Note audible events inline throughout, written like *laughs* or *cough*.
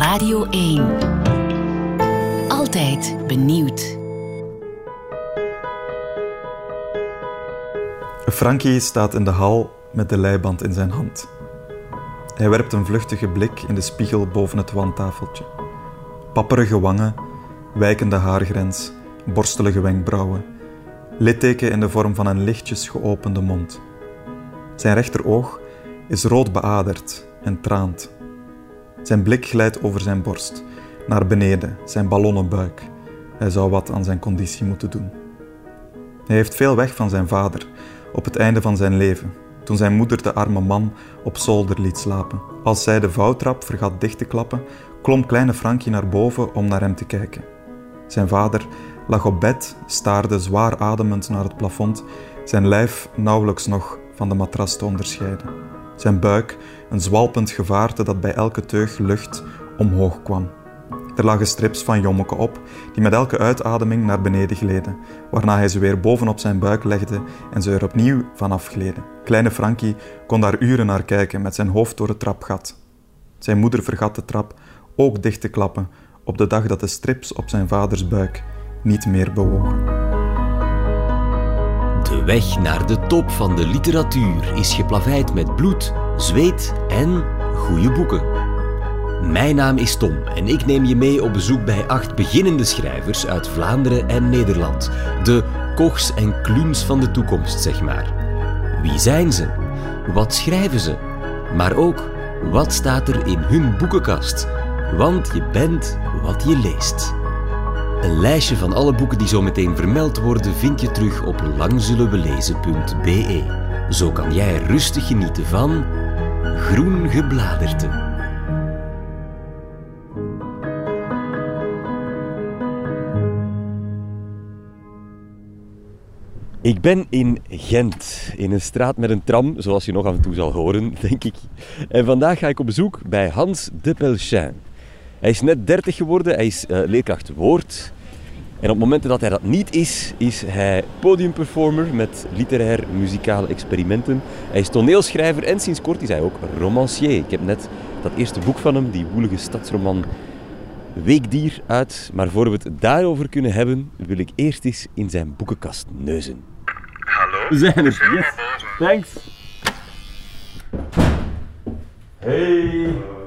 Radio 1. Altijd benieuwd. Frankie staat in de hal met de leiband in zijn hand. Hij werpt een vluchtige blik in de spiegel boven het wandtafeltje. Papperige wangen, wijkende haargrens, borstelige wenkbrauwen, litteken in de vorm van een lichtjes geopende mond. Zijn rechteroog is rood beaderd en traant. Zijn blik glijdt over zijn borst, naar beneden, zijn ballonnenbuik. Hij zou wat aan zijn conditie moeten doen. Hij heeft veel weg van zijn vader, op het einde van zijn leven, toen zijn moeder de arme man op zolder liet slapen. Als zij de vouwtrap vergat dicht te klappen, klom kleine Frankie naar boven om naar hem te kijken. Zijn vader lag op bed, staarde zwaar ademend naar het plafond, zijn lijf nauwelijks nog van de matras te onderscheiden. Zijn buik een zwalpend gevaarte dat bij elke teug lucht omhoog kwam. Er lagen strips van jommeke op, die met elke uitademing naar beneden gleden, waarna hij ze weer bovenop zijn buik legde en ze er opnieuw vanaf gleden. Kleine Frankie kon daar uren naar kijken met zijn hoofd door het trapgat. Zijn moeder vergat de trap ook dicht te klappen op de dag dat de strips op zijn vaders buik niet meer bewogen. Weg naar de top van de literatuur is geplaveid met bloed, zweet en goede boeken. Mijn naam is Tom en ik neem je mee op bezoek bij acht beginnende schrijvers uit Vlaanderen en Nederland. De Kochs en Kluns van de toekomst, zeg maar. Wie zijn ze? Wat schrijven ze? Maar ook, wat staat er in hun boekenkast? Want je bent wat je leest. Een lijstje van alle boeken die zo meteen vermeld worden vind je terug op langzullenwelezen.be. Zo kan jij rustig genieten van Groen Gebladerte. Ik ben in Gent, in een straat met een tram, zoals je nog af en toe zal horen, *laughs* denk ik. En vandaag ga ik op bezoek bij Hans de Pelchin. Hij is net 30 geworden, hij is uh, leerkracht woord. En op momenten dat hij dat niet is, is hij podiumperformer met literair muzikale experimenten. Hij is toneelschrijver en sinds kort is hij ook romancier. Ik heb net dat eerste boek van hem, die woelige stadsroman Weekdier, uit. Maar voor we het daarover kunnen hebben, wil ik eerst eens in zijn boekenkast neuzen. Hallo? We zijn er. Yes. Thanks. Hey.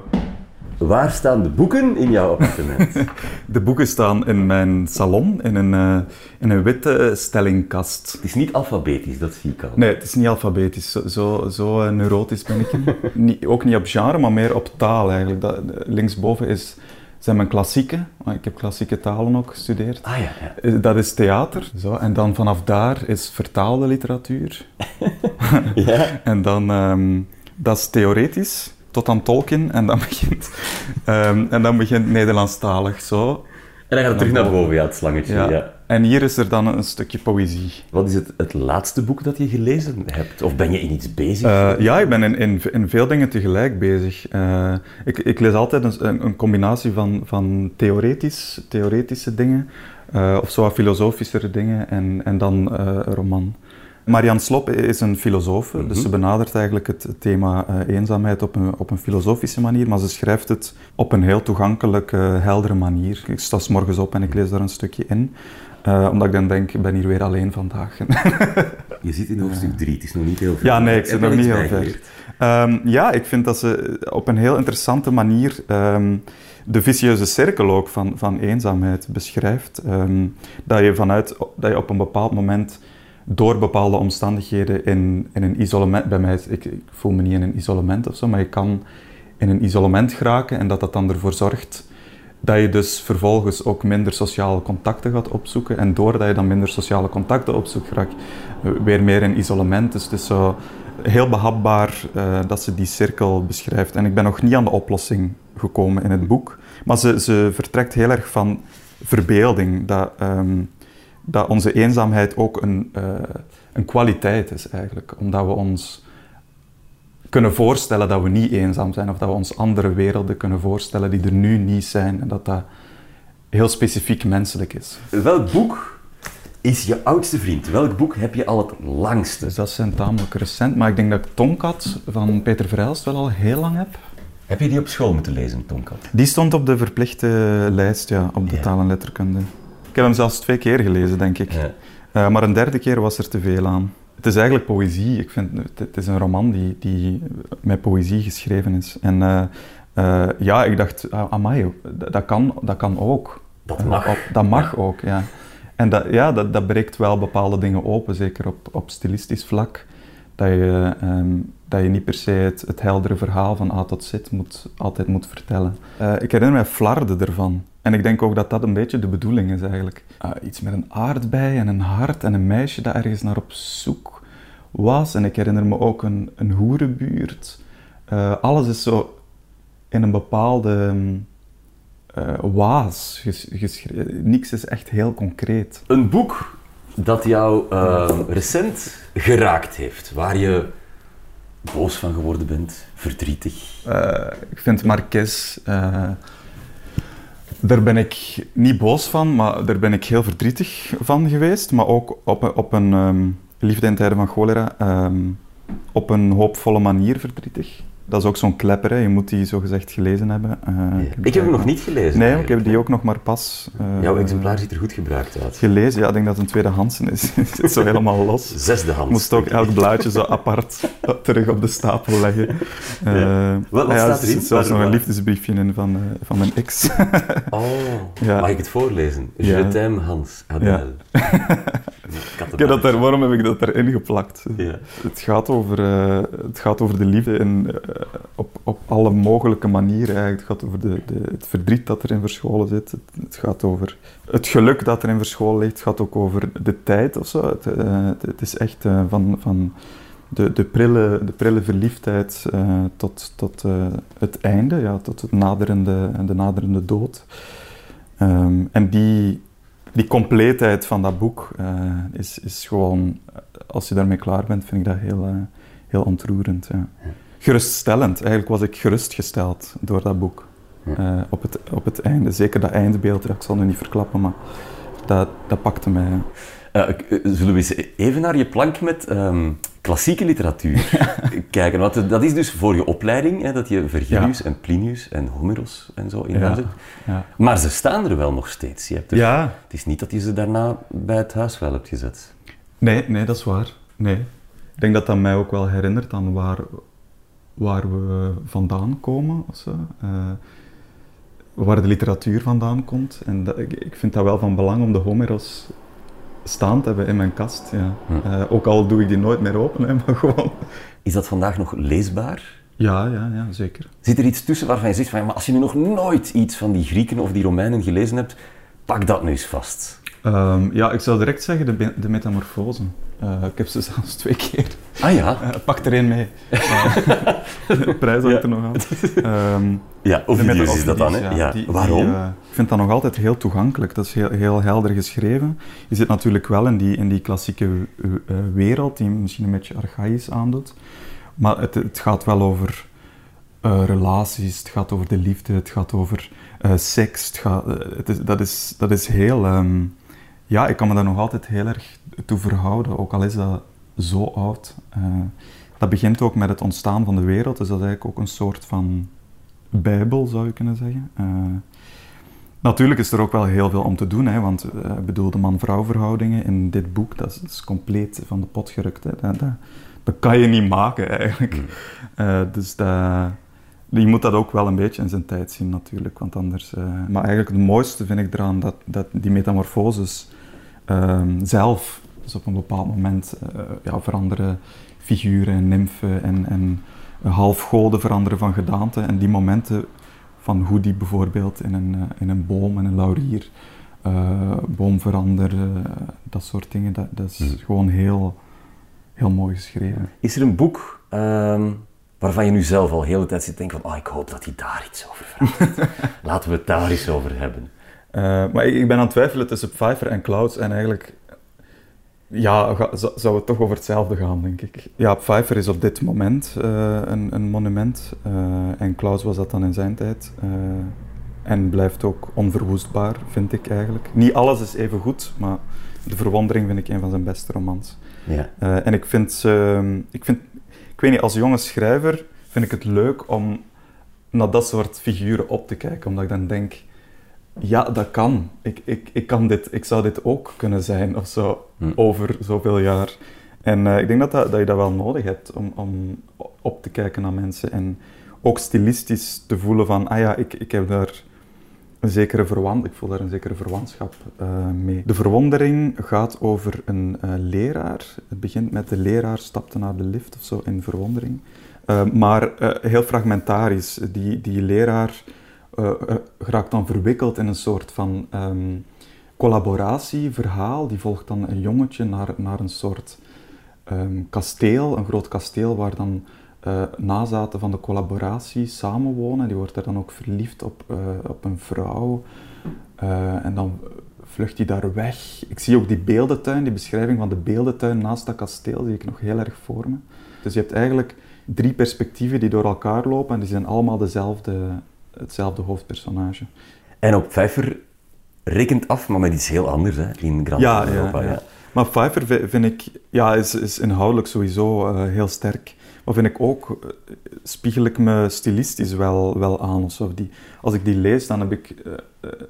Waar staan de boeken in jouw appartement? *laughs* De boeken staan in mijn salon, in een, uh, in een witte stellingkast. Het is niet alfabetisch, dat zie ik al. Nee, het is niet alfabetisch. Zo, zo, zo neurotisch ben ik. *laughs* niet, ook niet op genre, maar meer op taal eigenlijk. Dat, linksboven is, zijn mijn klassieken. Ik heb klassieke talen ook gestudeerd. Ah ja, ja. Dat is theater. Zo. En dan vanaf daar is vertaalde literatuur. *laughs* ja. En dan, um, dat is theoretisch tot aan Tolkien en dan *laughs* begint, um, en dan begint Nederlandstalig zo. En dan gaat het terug naar boven, ja, het slangetje. Ja. ja. En hier is er dan een stukje poëzie. Wat is het, het laatste boek dat je gelezen hebt? Of ben je in iets bezig? Uh, ja, ik ben in, in, in, veel dingen tegelijk bezig. Uh, ik, ik, lees altijd een, een, combinatie van, van theoretisch, theoretische dingen, uh, of zo filosofischere dingen, en, en dan een roman. Marianne Slop is een filosoof, mm -hmm. dus ze benadert eigenlijk het thema uh, eenzaamheid op een, op een filosofische manier, maar ze schrijft het op een heel toegankelijke, heldere manier. Ik sta s morgens op en ik lees daar een stukje in, uh, omdat ik dan denk, ik ben hier weer alleen vandaag. *laughs* Je zit in hoofdstuk 3, het is nog niet heel ver. Ja, nee, ik zit nog niet heel ver. Um, ja, ik vind dat ze op een heel interessante manier um, de vicieuze cirkel ook van, van eenzaamheid beschrijft. Um, dat, je vanuit, dat je op een bepaald moment door bepaalde omstandigheden in, in een isolement, bij mij, ik, ik, voel me niet in een isolement of zo, maar je kan in een isolement geraken en dat dat dan ervoor zorgt dat je dus vervolgens ook minder sociale contacten gaat opzoeken en doordat je dan minder sociale contacten opzoekt, raak je weer meer in isolement. Dus het is heel behapbaar uh, dat ze die cirkel beschrijft. En ik ben nog niet aan de oplossing gekomen in het boek, maar ze, ze vertrekt heel erg van verbeelding, dat... Um, dat onze eenzaamheid ook een, uh, een kwaliteit is eigenlijk. Omdat we ons kunnen voorstellen dat we niet eenzaam zijn of dat we ons andere werelden kunnen voorstellen die er nu niet zijn en dat dat heel specifiek menselijk is. Welk boek is je oudste vriend? Welk boek heb je al het langste? Dus dat zijn tamelijk recent, maar ik denk dat ik Tonkat van Peter Verhelst wel al heel lang heb. Heb je die op school moeten lezen, Tonkat? Die stond op de verplichte lijst, ja, op de Ja. taal en letterkunde. Ik heb hem zelfs twee keer gelezen, denk ik. Ja. Eh, maar een derde keer was er te veel aan. Het is eigenlijk poëzie. Ik vind, het, is een roman die, die met poëzie geschreven is. En eh, eh, ja, ik dacht, ah, amai, dat, kan, dat kan ook. Dat mag. op- dat mag ook, ja. En dat, ja, dat, dat breekt wel bepaalde dingen open, zeker op, op stilistisch vlak. Dat je, ehm, dat je niet per se het, het heldere verhaal van A tot Z moet, altijd moet vertellen. Ik herinner mij flarden ervan. En ik denk ook dat dat een beetje de bedoeling is eigenlijk. Ah, iets met een aardbei en een hart en een meisje dat ergens naar op zoek was. En ik herinner me ook een, een hoerenbuurt. Eh, alles is zo in een bepaalde mm, eh, waas ges- geschreven. Niks is echt heel concreet. Een boek dat jou eh, recent geraakt heeft, waar je boos van geworden bent, verdrietig. Ik vind Marquez. Daar ben ik niet boos van, maar daar ben ik heel verdrietig van geweest. Maar ook op, op een ehm, liefde in tijden van cholera. ehm, op een hoopvolle manier verdrietig. Dat is ook zo'n klepper, hè. je moet die zogezegd gelezen hebben. Eh, Ik heb hem nog niet gelezen. Nee, ik heb die ook nog maar pas eh, Jouw exemplaar ziet er goed gebruikt uit. gelezen. Ja, ik denk dat het een tweedehandse is. *laughs* Het zit zo helemaal los. Zesde hand. Ik moest ook elk blaadje zo apart *laughs* terug op de stapel leggen. Eh, Ja. Wat- wat ja, staat er erin? zit zelfs nog een liefdesbriefje in van, eh, van mijn ex. Oh, *laughs* mag ik het voorlezen? Je t'aime, Hans Adel. Heb dat daar, waarom heb ik dat erin geplakt? Ja. Het, gaat over, eh, het gaat over de liefde in, eh, op, op alle mogelijke manieren. Eigenlijk. Het gaat over de, de, het verdriet dat erin verscholen zit. Het, het gaat over het geluk dat erin verscholen ligt. Het gaat ook over de tijd of zo. Het, eh, het, is echt van, van de, de, prille, de prille verliefdheid tot, tot het einde, ja, tot het naderende, de naderende dood. Ehm, en die, die compleetheid van dat boek eh, is, is gewoon, als je daarmee klaar bent, vind ik dat heel, eh, heel ontroerend. Ja. Geruststellend. Eigenlijk was ik gerustgesteld door dat boek. Eh, op, het, op het einde. Zeker dat eindbeeld, ja, ik zal nu niet verklappen, maar dat, dat pakte mij. Ik- zullen we eens even naar je plank met ehm, klassieke literatuur *laughs* kijken? Want dat is dus voor je opleiding, hè, dat je Vergilius en Plinius en Homerus en zo in Ja. Maar ze staan er wel nog steeds. Je hebt er- ja, Het is niet dat je ze daarna bij het huis wel hebt gezet. Nee, nee, dat is waar. Nee. Ik denk dat dat mij ook wel herinnert aan waar, waar we vandaan komen. Of zo. Eh, waar de literatuur vandaan komt. En dat, ik, ik vind dat wel van belang om de Homeros staan te hebben in mijn kast. Ja. Hm. Eh, ook al doe ik die nooit meer open, hè, *laughs* maar gewoon... Is dat vandaag nog leesbaar? Ja, ja, ja, zeker. Zit er iets tussen waarvan je zegt van, ja, maar als je nu nog nooit iets van die Grieken of die Romeinen gelezen hebt, pak dat nu eens vast. Ehm, ja, ik zou direct zeggen de, de metamorfose. Eh, ik heb ze zelfs twee keer. Ah ja? Eh, pak er één mee. *laughs* De prijs hangt er nog aan. Ehm, Ja, De Ovidius is dat dan, hè? Ja. Die- die, Waarom? eh, ik vind dat nog altijd heel toegankelijk. Dat is heel, heel helder geschreven. Je zit natuurlijk wel in die, in die klassieke wereld, die misschien een beetje archaïs aandoet. Maar het, het gaat wel over relaties, het gaat over de liefde, het gaat over seks. Het gaat, het is, dat, is, dat is heel... ehm, ja, ik kan me daar nog altijd heel erg toe verhouden, ook al is dat zo oud. Eh, dat begint ook met het ontstaan van de wereld, dus dat is eigenlijk ook een soort van bijbel, zou je kunnen zeggen. Eh, natuurlijk is er ook wel heel veel om te doen, hè, want ik bedoel, de man-vrouw verhoudingen in dit boek, dat is, dat is compleet van de pot gerukt. Hè. Dat, dat, dat kan je niet maken, eigenlijk. Eh, dus dat, je moet dat ook wel een beetje in zijn tijd zien, natuurlijk, want anders... maar eigenlijk het mooiste vind ik eraan dat, dat die metamorfoses ehm, zelf, dus op een bepaald moment, eh, ja, veranderen figuren en nymfen en, en halfgoden veranderen van gedaante. En die momenten van hoe die bijvoorbeeld in een, eh, in een boom, in een laurier, eh, boom veranderen, dat soort dingen, dat, dat is Mhm. gewoon heel, heel mooi geschreven. Is er een boek ehm, waarvan je nu zelf al de hele tijd zit te denken van oh, ik hoop dat hij daar iets over vraagt. *laughs* Laten we het daar eens over hebben. Eh, maar ik, ik ben aan het twijfelen tussen Pfeiffer en Clouds en eigenlijk ja, ga- zou het toch over hetzelfde gaan, denk ik. Ja, Pfeiffer is op dit moment eh, een, een monument eh, en Clouds was dat dan in zijn tijd. en blijft ook onverwoestbaar, vind ik eigenlijk. Niet alles is even goed, maar De Verwondering vind ik een van zijn beste romans. Ja. En ik vind, ik vind, ik weet niet, als jonge schrijver vind ik het leuk om naar dat soort figuren op te kijken, omdat ik dan denk, ja, dat kan. Ik, ik, ik, kan dit, ik zou dit ook kunnen zijn of zo, Hm. over zoveel jaar. En eh, ik denk dat, dat, dat je dat wel nodig hebt om, om op te kijken naar mensen en ook stilistisch te voelen van, ah ja, ik, ik heb daar een zekere verwant, ik voel daar een zekere verwantschap eh, mee. De verwondering gaat over een eh, leraar. Het begint met de leraar stapte naar de lift of zo in verwondering. Maar heel fragmentarisch. Die, die leraar eh, eh, raakt dan verwikkeld in een soort van ehm, collaboratieverhaal. Die volgt dan een jongetje naar, naar een soort ehm, kasteel, een groot kasteel waar dan eh, nazaten van de collaboratie samenwonen. Die wordt er dan ook verliefd op, op een vrouw. En dan vlucht hij daar weg. Ik zie ook die beeldentuin, die beschrijving van de beeldentuin naast dat kasteel, zie ik nog heel erg voor me. Dus je hebt eigenlijk drie perspectieven die door elkaar lopen en die zijn allemaal dezelfde, hetzelfde hoofdpersonage. En ook Pfeiffer rekent af, maar met iets heel anders hè, in Grand Ja, Europa. ja. Maar Pfeiffer vi- vind ik, ja, is, is inhoudelijk sowieso eh, heel sterk. Maar vind ik ook, eh, spiegel ik me stilistisch wel, wel aan. Of. Die, als ik die lees, dan heb ik eh,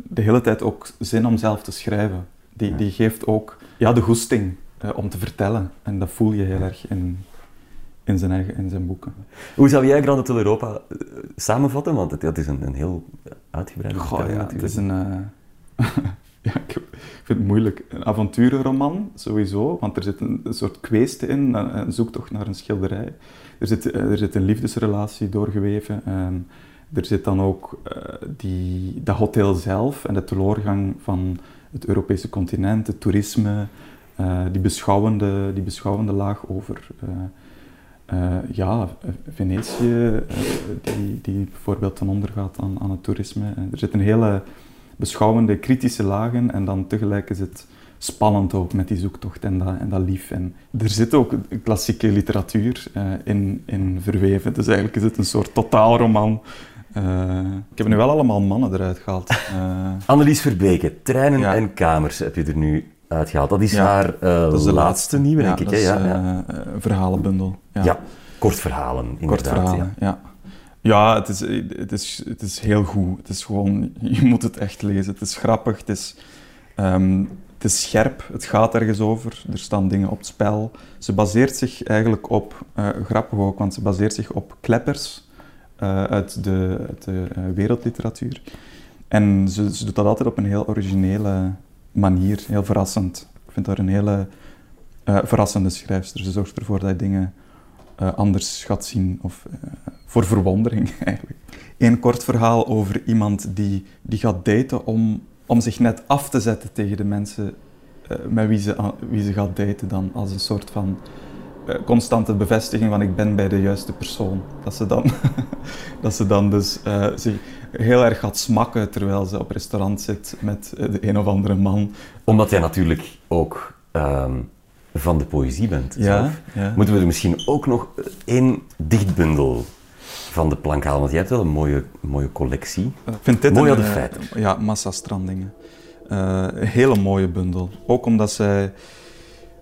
de hele tijd ook zin om zelf te schrijven. Die, die geeft ook ja, de goesting om te vertellen. En dat voel je heel erg in, in, zijn, eigen, in zijn boeken. Hoe zou jij Grand Hotel Europa eh, samenvatten? Want het, het is een, een heel uitgebreide Goh, ja, het is een... eh, *laughs* ja, ik vind het moeilijk. Een avonturenroman, sowieso, want er zit een, een soort kweeste in, een, een zoektocht naar een schilderij. Er zit, eh, er zit een liefdesrelatie doorgeweven. ehm, er zit dan ook eh, die, dat hotel zelf en de teleurgang van het Europese continent, het toerisme, eh, die, beschouwende, die beschouwende laag over... eh, ja, Venetië, eh, die, die bijvoorbeeld ten onder gaat aan, aan het toerisme. Eh, er zit een hele beschouwende, kritische laag in en dan tegelijk is het spannend ook met die zoektocht en dat, en dat lief. En er zit ook klassieke literatuur in, in verweven, dus eigenlijk is het een soort totaalroman. Ik heb nu wel allemaal mannen eruit gehaald. Eh, Annelies Verbeke, Treinen Ja. en Kamers heb je er nu uitgehaald. Dat is Ja, haar eh, dat is de laatste nieuwe, denk ik. dat hè? is, Ja, ja. eh, een verhalenbundel. ja. kort verhalen, inderdaad. Kort verhalen, ja. Ja, het, is, het, is, het is heel goed. Het is gewoon, je moet het echt lezen. Het is grappig, het is, ehm, het is scherp, het gaat ergens over. Er staan dingen op het spel. Ze baseert zich eigenlijk op, eh, grappig ook, want ze baseert zich op kleppers eh, uit de, uit de eh, wereldliteratuur. En ze, ze doet dat altijd op een heel originele manier, heel verrassend. Ik vind haar een hele eh, verrassende schrijfster. Ze zorgt ervoor dat je dingen eh, anders gaat zien, of eh, voor verwondering *laughs* eigenlijk. Eén kort verhaal over iemand die, die gaat daten om, om zich net af te zetten tegen de mensen met wie ze, wie ze gaat daten dan, als een soort van constante bevestiging van ik ben bij de juiste persoon. Dat ze dan, *laughs* dat ze dan dus zich heel erg gaat smakken terwijl ze op restaurant zit met eh, de een of andere man. Omdat jij natuurlijk ook ehm, van de poëzie bent. zelf. ja. Moeten we er misschien ook nog één dichtbundel van de plank halen? Want jij hebt wel een mooie, mooie collectie. Ik vind dit Mooi een, de eh, feiten. Ja, massastrandingen. Eh, een hele mooie bundel. Ook omdat zij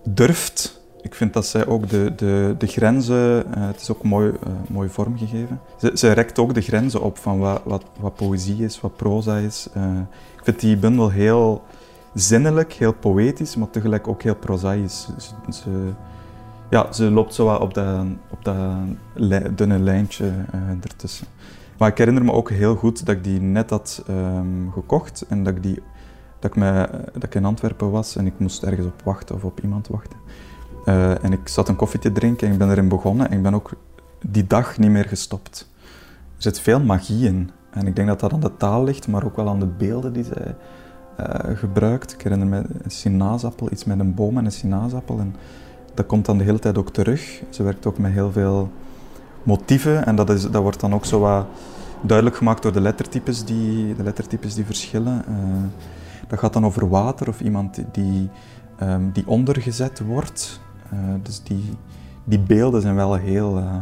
durft. Ik vind dat zij ook de, de, de grenzen... eh, het is ook mooi, eh, mooi vormgegeven. Ze, ze rekt ook de grenzen op van wat, wat, wat poëzie is, wat proza is. Eh, ik vind die bundel heel zinnelijk, heel poëtisch, maar tegelijk ook heel prozaïs. Ze, ja, ze loopt zo wat op dat, op dat dunne lijntje ertussen. Maar ik herinner me ook heel goed dat ik die net had ehm, gekocht en dat ik, die, dat, ik me, dat ik in Antwerpen was en ik moest ergens op wachten of op iemand wachten. Eh, en ik zat een koffie te drinken en ik ben erin begonnen en ik ben ook die dag niet meer gestopt. Er zit veel magie in en ik denk dat dat aan de taal ligt, maar ook wel aan de beelden die zij eh, gebruikt. Ik herinner me een sinaasappel, iets met een boom en een sinaasappel en dat komt dan de hele tijd ook terug. Ze werkt ook met heel veel motieven en dat, is, dat wordt dan ook zo wat duidelijk gemaakt door de lettertypes die, de lettertypes die verschillen. Eh, dat gaat dan over water of iemand die, ehm, die ondergezet wordt. Eh, dus die, die beelden zijn wel heel, eh,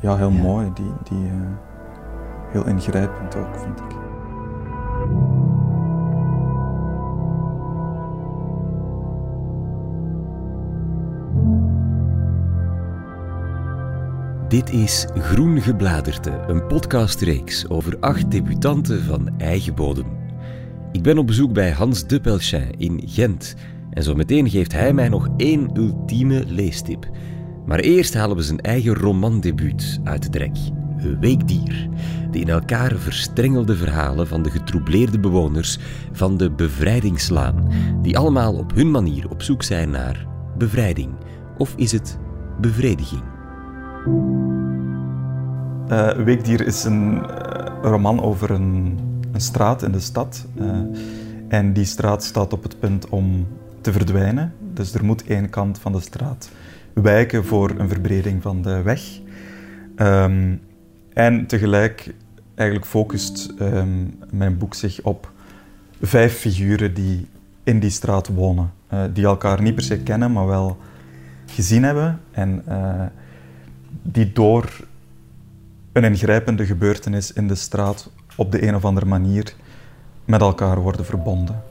ja, heel Ja. mooi, die, die, eh, heel ingrijpend ook, vind ik. Dit is Groen Gebladerte, een podcastreeks over acht debutanten van eigen bodem. Ik ben op bezoek bij Hans de Pelchin in Gent en zo meteen geeft hij mij nog één ultieme leestip. Maar eerst halen we zijn eigen romandebuut uit de trek. Weekdier, de in elkaar verstrengelde verhalen van de getroubleerde bewoners van de Bevrijdingslaan, die allemaal op hun manier op zoek zijn naar bevrijding. Of is het bevrediging? Uh, Weekdier is een uh, roman over een, een, straat in de stad. Uh, en die straat staat op het punt om te verdwijnen. Dus er moet één kant van de straat wijken voor een verbreding van de weg. Um, en tegelijk eigenlijk focust um, mijn boek zich op vijf figuren die in die straat wonen. die elkaar niet per se kennen, maar wel gezien hebben. En die door een ingrijpende gebeurtenis in de straat op de een of andere manier met elkaar worden verbonden.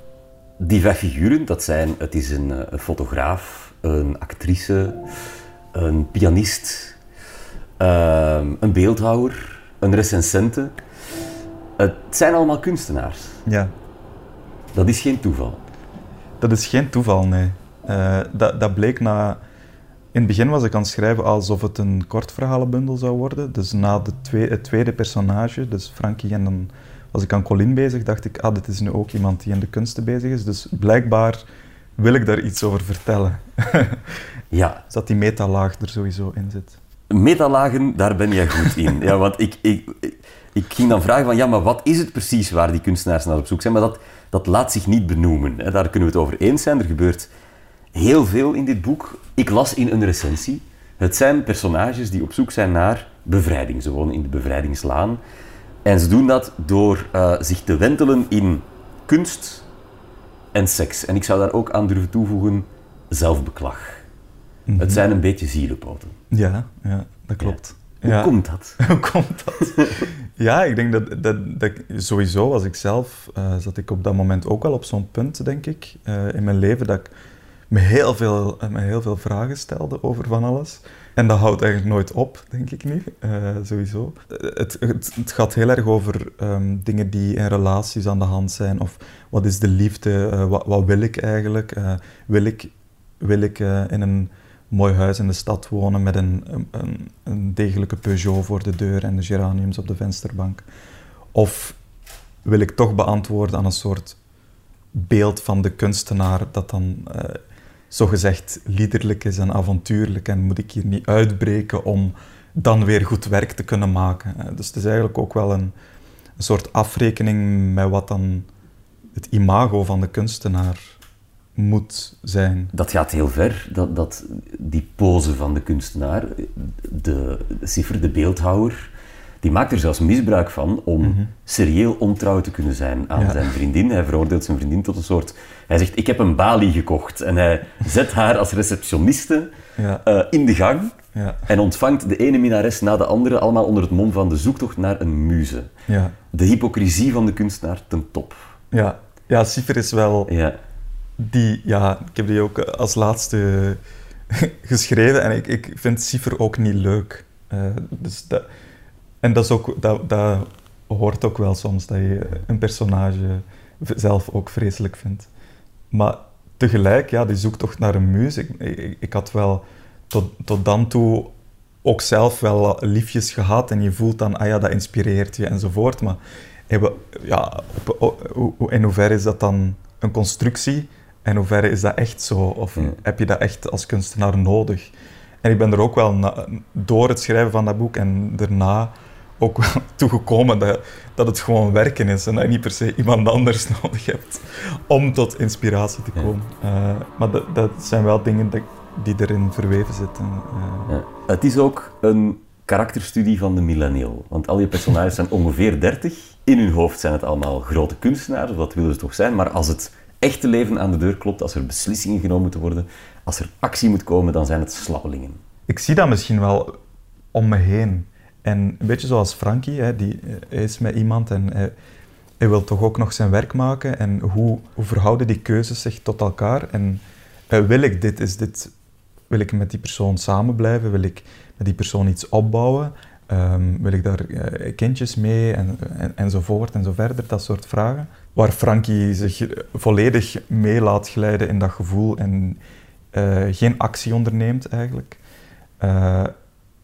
Die vijf figuren, dat zijn, het is een, eh, een fotograaf, een actrice, een pianist, uh, een beeldhouwer, een recensente. Het zijn allemaal kunstenaars. Ja. Dat is geen toeval. Dat is geen toeval, nee. Uh, dat, dat bleek na in het begin was ik aan het schrijven alsof het een kortverhalenbundel zou worden. Dus na de tweede, het tweede personage, dus Frankie, en dan was ik aan Colin bezig, dacht ik, ah, dit is nu ook iemand die in de kunsten bezig is. Dus blijkbaar wil ik daar iets over vertellen. *laughs* ja. Dus dat die metalaag er sowieso in zit. Metalagen, daar ben jij goed in. ja, want ik, ik, ik ging dan vragen van, ja, maar wat is het precies waar die kunstenaars naar op zoek zijn? Maar dat, dat laat zich niet benoemen. Daar kunnen we het over eens zijn. Er gebeurt heel veel in dit boek. Ik las in een recensie. Het zijn personages die op zoek zijn naar bevrijding. Ze wonen in de bevrijdingslaan. En ze doen dat door uh, zich te wentelen in kunst en seks. En ik zou daar ook aan durven toevoegen zelfbeklag. Mhm. Het zijn een beetje zielenpoten. Ja, ja dat klopt. Hoe Ja. komt dat? *laughs* Hoe komt dat? ja, ik denk dat, dat, dat sowieso was ik zelf, eh, zat ik op dat moment ook wel op zo'n punt, denk ik, eh, in mijn leven, dat ik me heel, veel, eh, me heel veel vragen stelde over van alles. En dat houdt eigenlijk nooit op, denk ik nu, eh, sowieso. Het, het, gaat heel erg over ehm, dingen die in relaties aan de hand zijn, of wat is de liefde, eh, wat, wil ik eigenlijk? Eh, wil ik, wil ik in een mooi huis in de stad wonen met een, een- een, degelijke Peugeot voor de deur en de geraniums op de vensterbank? Of wil ik toch beantwoorden aan een soort beeld van de kunstenaar dat dan zogezegd liederlijk is en avontuurlijk en moet ik hier niet uitbreken om dan weer goed werk te kunnen maken? Eh, dus het is eigenlijk ook wel een, een soort afrekening met wat dan het imago van de kunstenaar moet zijn. Dat gaat heel ver, dat, dat, die pose van de kunstenaar. De, de Ciffer, de beeldhouwer, die maakt er zelfs misbruik van om serieel ontrouw te kunnen zijn aan Ja. zijn vriendin. Hij veroordeelt zijn vriendin tot een soort... Hij zegt, ik heb een balie gekocht. En hij zet haar als receptioniste Ja, eh, in de gang ja, en ontvangt de ene minnares na de andere, allemaal onder het mom van de zoektocht naar een muze. ja, De hypocrisie van de kunstenaar ten top. ja. Ja, Cipher is wel Ja. die, ja, ik heb die ook als laatste *laughs* geschreven en ik, ik vind Cipher ook niet leuk. Eh, dus dat, en dat, is ook, dat, dat hoort ook wel soms, dat je een personage zelf ook vreselijk vindt. Maar tegelijk, ja, die zoektocht naar een muze. Ik, ik, ik had wel tot, tot dan toe ook zelf wel liefjes gehad en je voelt dan, ah ja, dat inspireert je enzovoort. Maar hebben, ja, op- in hoeverre is dat dan een constructie? En in hoeverre is dat echt zo? Of Ja. heb je dat echt als kunstenaar nodig? En ik ben er ook wel na- door het schrijven van dat boek en daarna ook wel *laughs* toegekomen dat, dat het gewoon werken is en dat je niet per se iemand anders *laughs* nodig hebt om tot inspiratie te Ja. komen. Eh, maar dat, dat zijn wel dingen dat, die erin verweven zitten. eh. Ja. Het is ook een karakterstudie van de millennial. Want al je personages zijn ongeveer 30. In hun hoofd zijn het allemaal grote kunstenaars, of dat willen ze toch zijn. Maar als het echte leven aan de deur klopt, als er beslissingen genomen moeten worden, als er actie moet komen, dan zijn het slappelingen. Ik zie dat misschien wel om me heen. En een beetje zoals Frankie, hè, die eh, hij is met iemand en hij, hij wil toch ook nog zijn werk maken. En hoe, hoe verhouden die keuzes zich tot elkaar? En eh, wil ik dit? Is dit Wil ik met die persoon samen blijven? Wil ik met die persoon iets opbouwen? Ehm, wil ik daar eh, kindjes mee? En, en, enzovoort en zo verder, dat soort vragen. Waar Frankie zich volledig mee laat glijden in dat gevoel en eh, geen actie onderneemt eigenlijk, eh,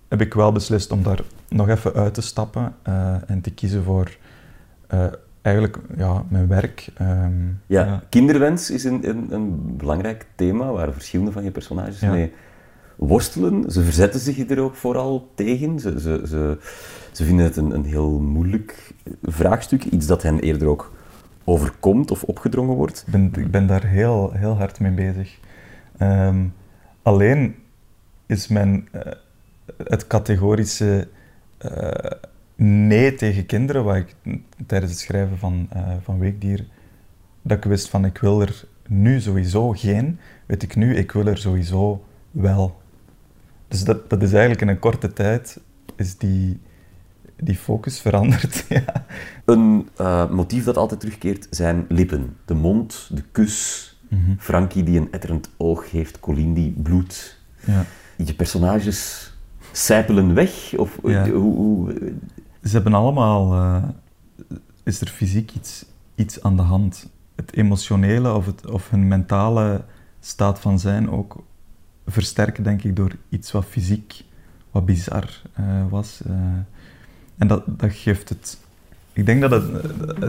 heb ik wel beslist om daar nog even uit te stappen en te kiezen voor eigenlijk ja, mijn werk. Ehm, ja, kinderwens is een, een, een, belangrijk thema waar verschillende van je personages mee worstelen. Ze verzetten zich er ook vooral tegen. Ze, ze, ze, ze vinden het een, een heel moeilijk vraagstuk, iets dat hen eerder ook overkomt of opgedrongen wordt. Ik ben, ik ben daar heel, heel hard mee bezig. Ehm, alleen is mijn, uh, het categorische nee tegen kinderen, wat ik tijdens het schrijven van, uh, van Weekdier, dat ik wist van ik wil er nu sowieso geen, weet ik nu, ik wil er sowieso wel. Dus dat, dat is eigenlijk in een korte tijd is die, die focus veranderd. *laughs* ja. Een uh, motief dat altijd terugkeert zijn lippen. De mond, de kus. Mm Frankie die een etterend oog heeft, Colleen die bloed. Ja. Je personages sijpelen weg? Of, ja. hoe, hoe, ze hebben allemaal, uh, is er fysiek iets, iets aan de hand. Het emotionele of, het, of hun mentale staat van zijn ook versterken, denk ik, door iets wat fysiek, wat bizar uh, was. Uh, en dat, dat geeft het... Ik denk dat het,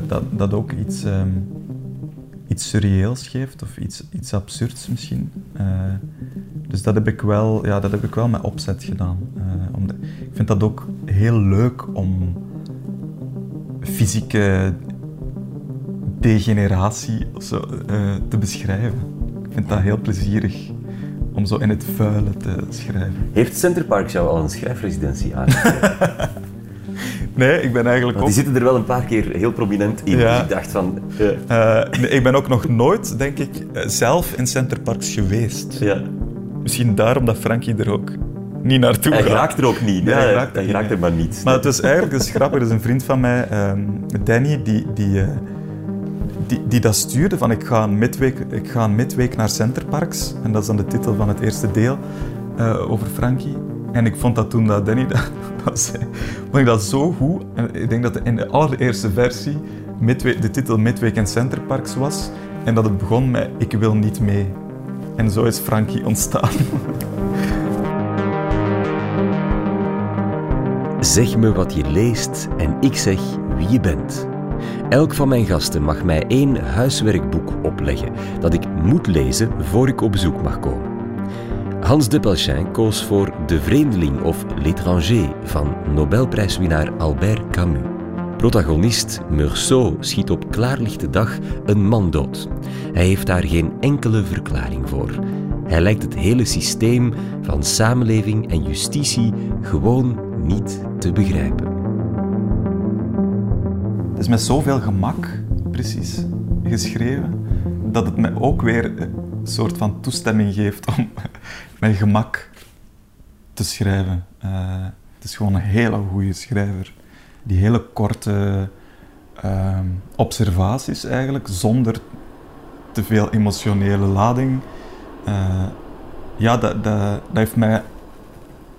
dat, dat ook iets, um, iets surreëels geeft, of iets, iets absurds misschien. dus dat heb ik wel, ja, dat heb ik wel met opzet gedaan. Omdat, ik vind dat ook heel leuk om fysieke degeneratie zo, uh, te beschrijven. Ik vind dat heel plezierig om zo in het vuile te schrijven. Heeft Centerpark jou al een schrijfresidentie aan? *laughs* nee, ik ben eigenlijk ook... Die zitten er wel een paar keer heel prominent in. Ja. Ik dacht van... Ja. Uh, nee, ik ben ook nog nooit, denk ik, eh, zelf in Centerparks geweest. Ja. Misschien daarom dat Frankie er ook niet naartoe hij gaat. Hij raakt er ook niet. Nee, hij raakt, hij raakt er maar niet. Maar het is eigenlijk dus grappig. Er is een vriend van mij, um, Danny, die, die, uh, die, die dat stuurde van ik ga, een midweek, ik ga een midweek naar Centerparks. En dat is dan de titel van het eerste deel uh, over Frankie. En ik vond dat toen dat Danny *laughs* dat, zei, vond ik dat zo goed. En ik denk dat in de allereerste versie de titel Midweek in Centerparks was. En dat het begon met ik wil niet mee. En zo is Frankie ontstaan. *laughs* Zeg me wat je leest en ik zeg wie je bent. Elk van mijn gasten mag mij één huiswerkboek opleggen dat ik moet lezen voor ik op bezoek mag komen. Hans de Pelchin koos voor De Vreemdeling of L'étranger van Nobelprijswinnaar Albert Camus. Protagonist Meursault schiet op klaarlichte dag een man dood. Hij heeft daar geen enkele verklaring voor. Hij lijkt het hele systeem van samenleving en justitie gewoon niet te begrijpen. Het is met zoveel gemak, precies, geschreven, dat het me ook weer een soort van toestemming geeft om met gemak te schrijven. Uh, het is gewoon een hele goede schrijver. Die hele korte uh, observaties eigenlijk, zonder te veel emotionele lading. Uh, ja, dat, dat, dat heeft mij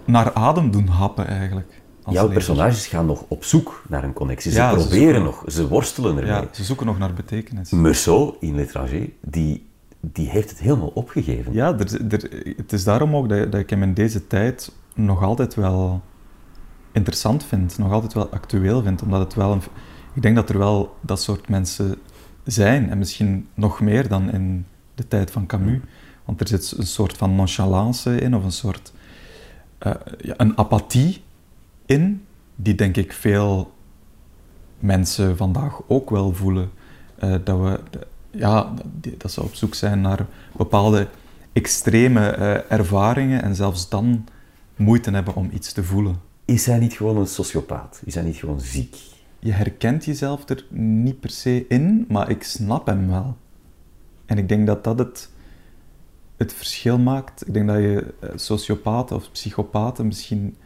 naar adem doen happen eigenlijk. Jouw personages gaan nog op zoek naar een connectie. Ze proberen nog, ze worstelen ermee. Ja, ze zoeken nog naar betekenis. Meursault in L'étranger, die, die heeft het helemaal opgegeven. Ja, er, er, het is daarom ook dat, dat ik hem in deze tijd nog altijd wel interessant vind, nog altijd wel actueel vind, omdat het wel een, ik denk dat er wel dat soort mensen zijn, en misschien nog meer dan in de tijd van Camus. Want er zit een soort van nonchalance in, of een soort uh, ja, een apathie in, die denk ik veel mensen vandaag ook wel voelen. Uh, dat, we, ja, dat ze op zoek zijn naar bepaalde extreme uh, ervaringen en zelfs dan moeite hebben om iets te voelen. Is hij niet gewoon een sociopaat? Is hij niet gewoon ziek? Je herkent jezelf er niet per se in, maar ik snap hem wel. En ik denk dat dat het het verschil maakt. Ik denk dat je eh, sociopaten of psychopaten misschien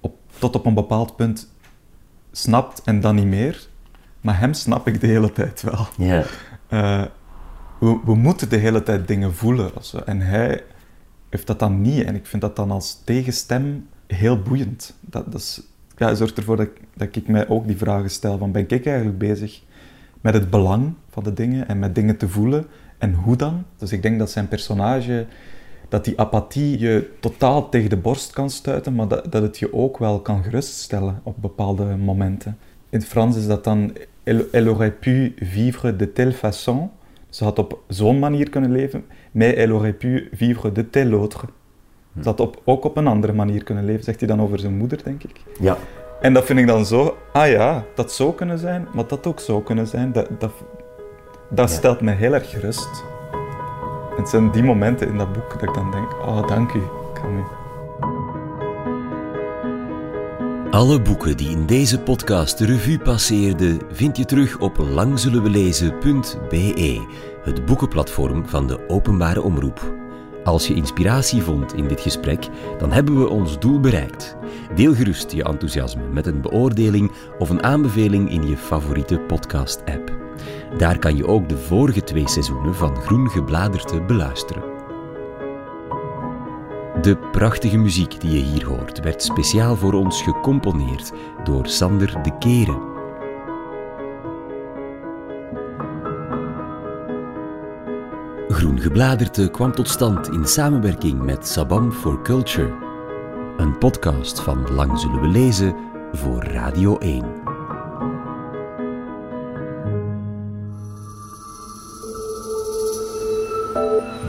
op, tot op een bepaald punt snapt en dan niet meer. Maar hem snap ik de hele tijd wel. Ja. Uh, we, moeten de hele tijd dingen voelen. En hij heeft dat dan niet. En ik vind dat dan als tegenstem heel boeiend. Dat, dat zorgt ervoor dat, dat ik mij ook die vragen stel van ben ik eigenlijk bezig met het belang van de dingen en met dingen te voelen en hoe dan? Dus ik denk dat zijn personage, dat die apathie je totaal tegen de borst kan stuiten, maar dat, dat het je ook wel kan geruststellen op bepaalde momenten. In het Frans is dat dan elle, elle aurait pu vivre de telle façon. Ze had op zo'n manier kunnen leven, mais elle aurait pu vivre de telle autre. Ze had op, ook op een andere manier kunnen leven, zegt hij dan over zijn moeder, denk ik. Ja. En dat vind ik dan zo, ah ja, dat zou kunnen zijn, maar dat ook zou kunnen zijn. Dat, dat, dat Ja. stelt me heel erg gerust. Het zijn die momenten in dat boek dat ik dan denk, oh dank u, ik Alle boeken die in deze podcast de revue passeerden, vind je terug op langzullenwelezen.be, het boekenplatform van de openbare omroep. Als je inspiratie vond in dit gesprek, dan hebben we ons doel bereikt. Deel gerust je enthousiasme met een beoordeling of een aanbeveling in je favoriete podcast-app. Daar kan je ook de vorige twee seizoenen van Groen Gebladerte beluisteren. De prachtige muziek die je hier hoort werd speciaal voor ons gecomponeerd door Sander de Keren. Groen Gebladerte kwam tot stand in samenwerking met Sabam for Culture, een podcast van Lang Zullen We Lezen voor Radio 1.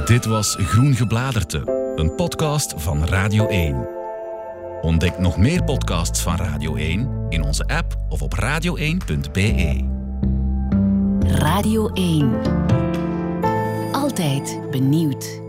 Dit was Groen Gebladerte, een podcast van Radio 1. Ontdek nog meer podcasts van Radio 1 in onze app of op radio1.be. Radio 1. Altijd benieuwd.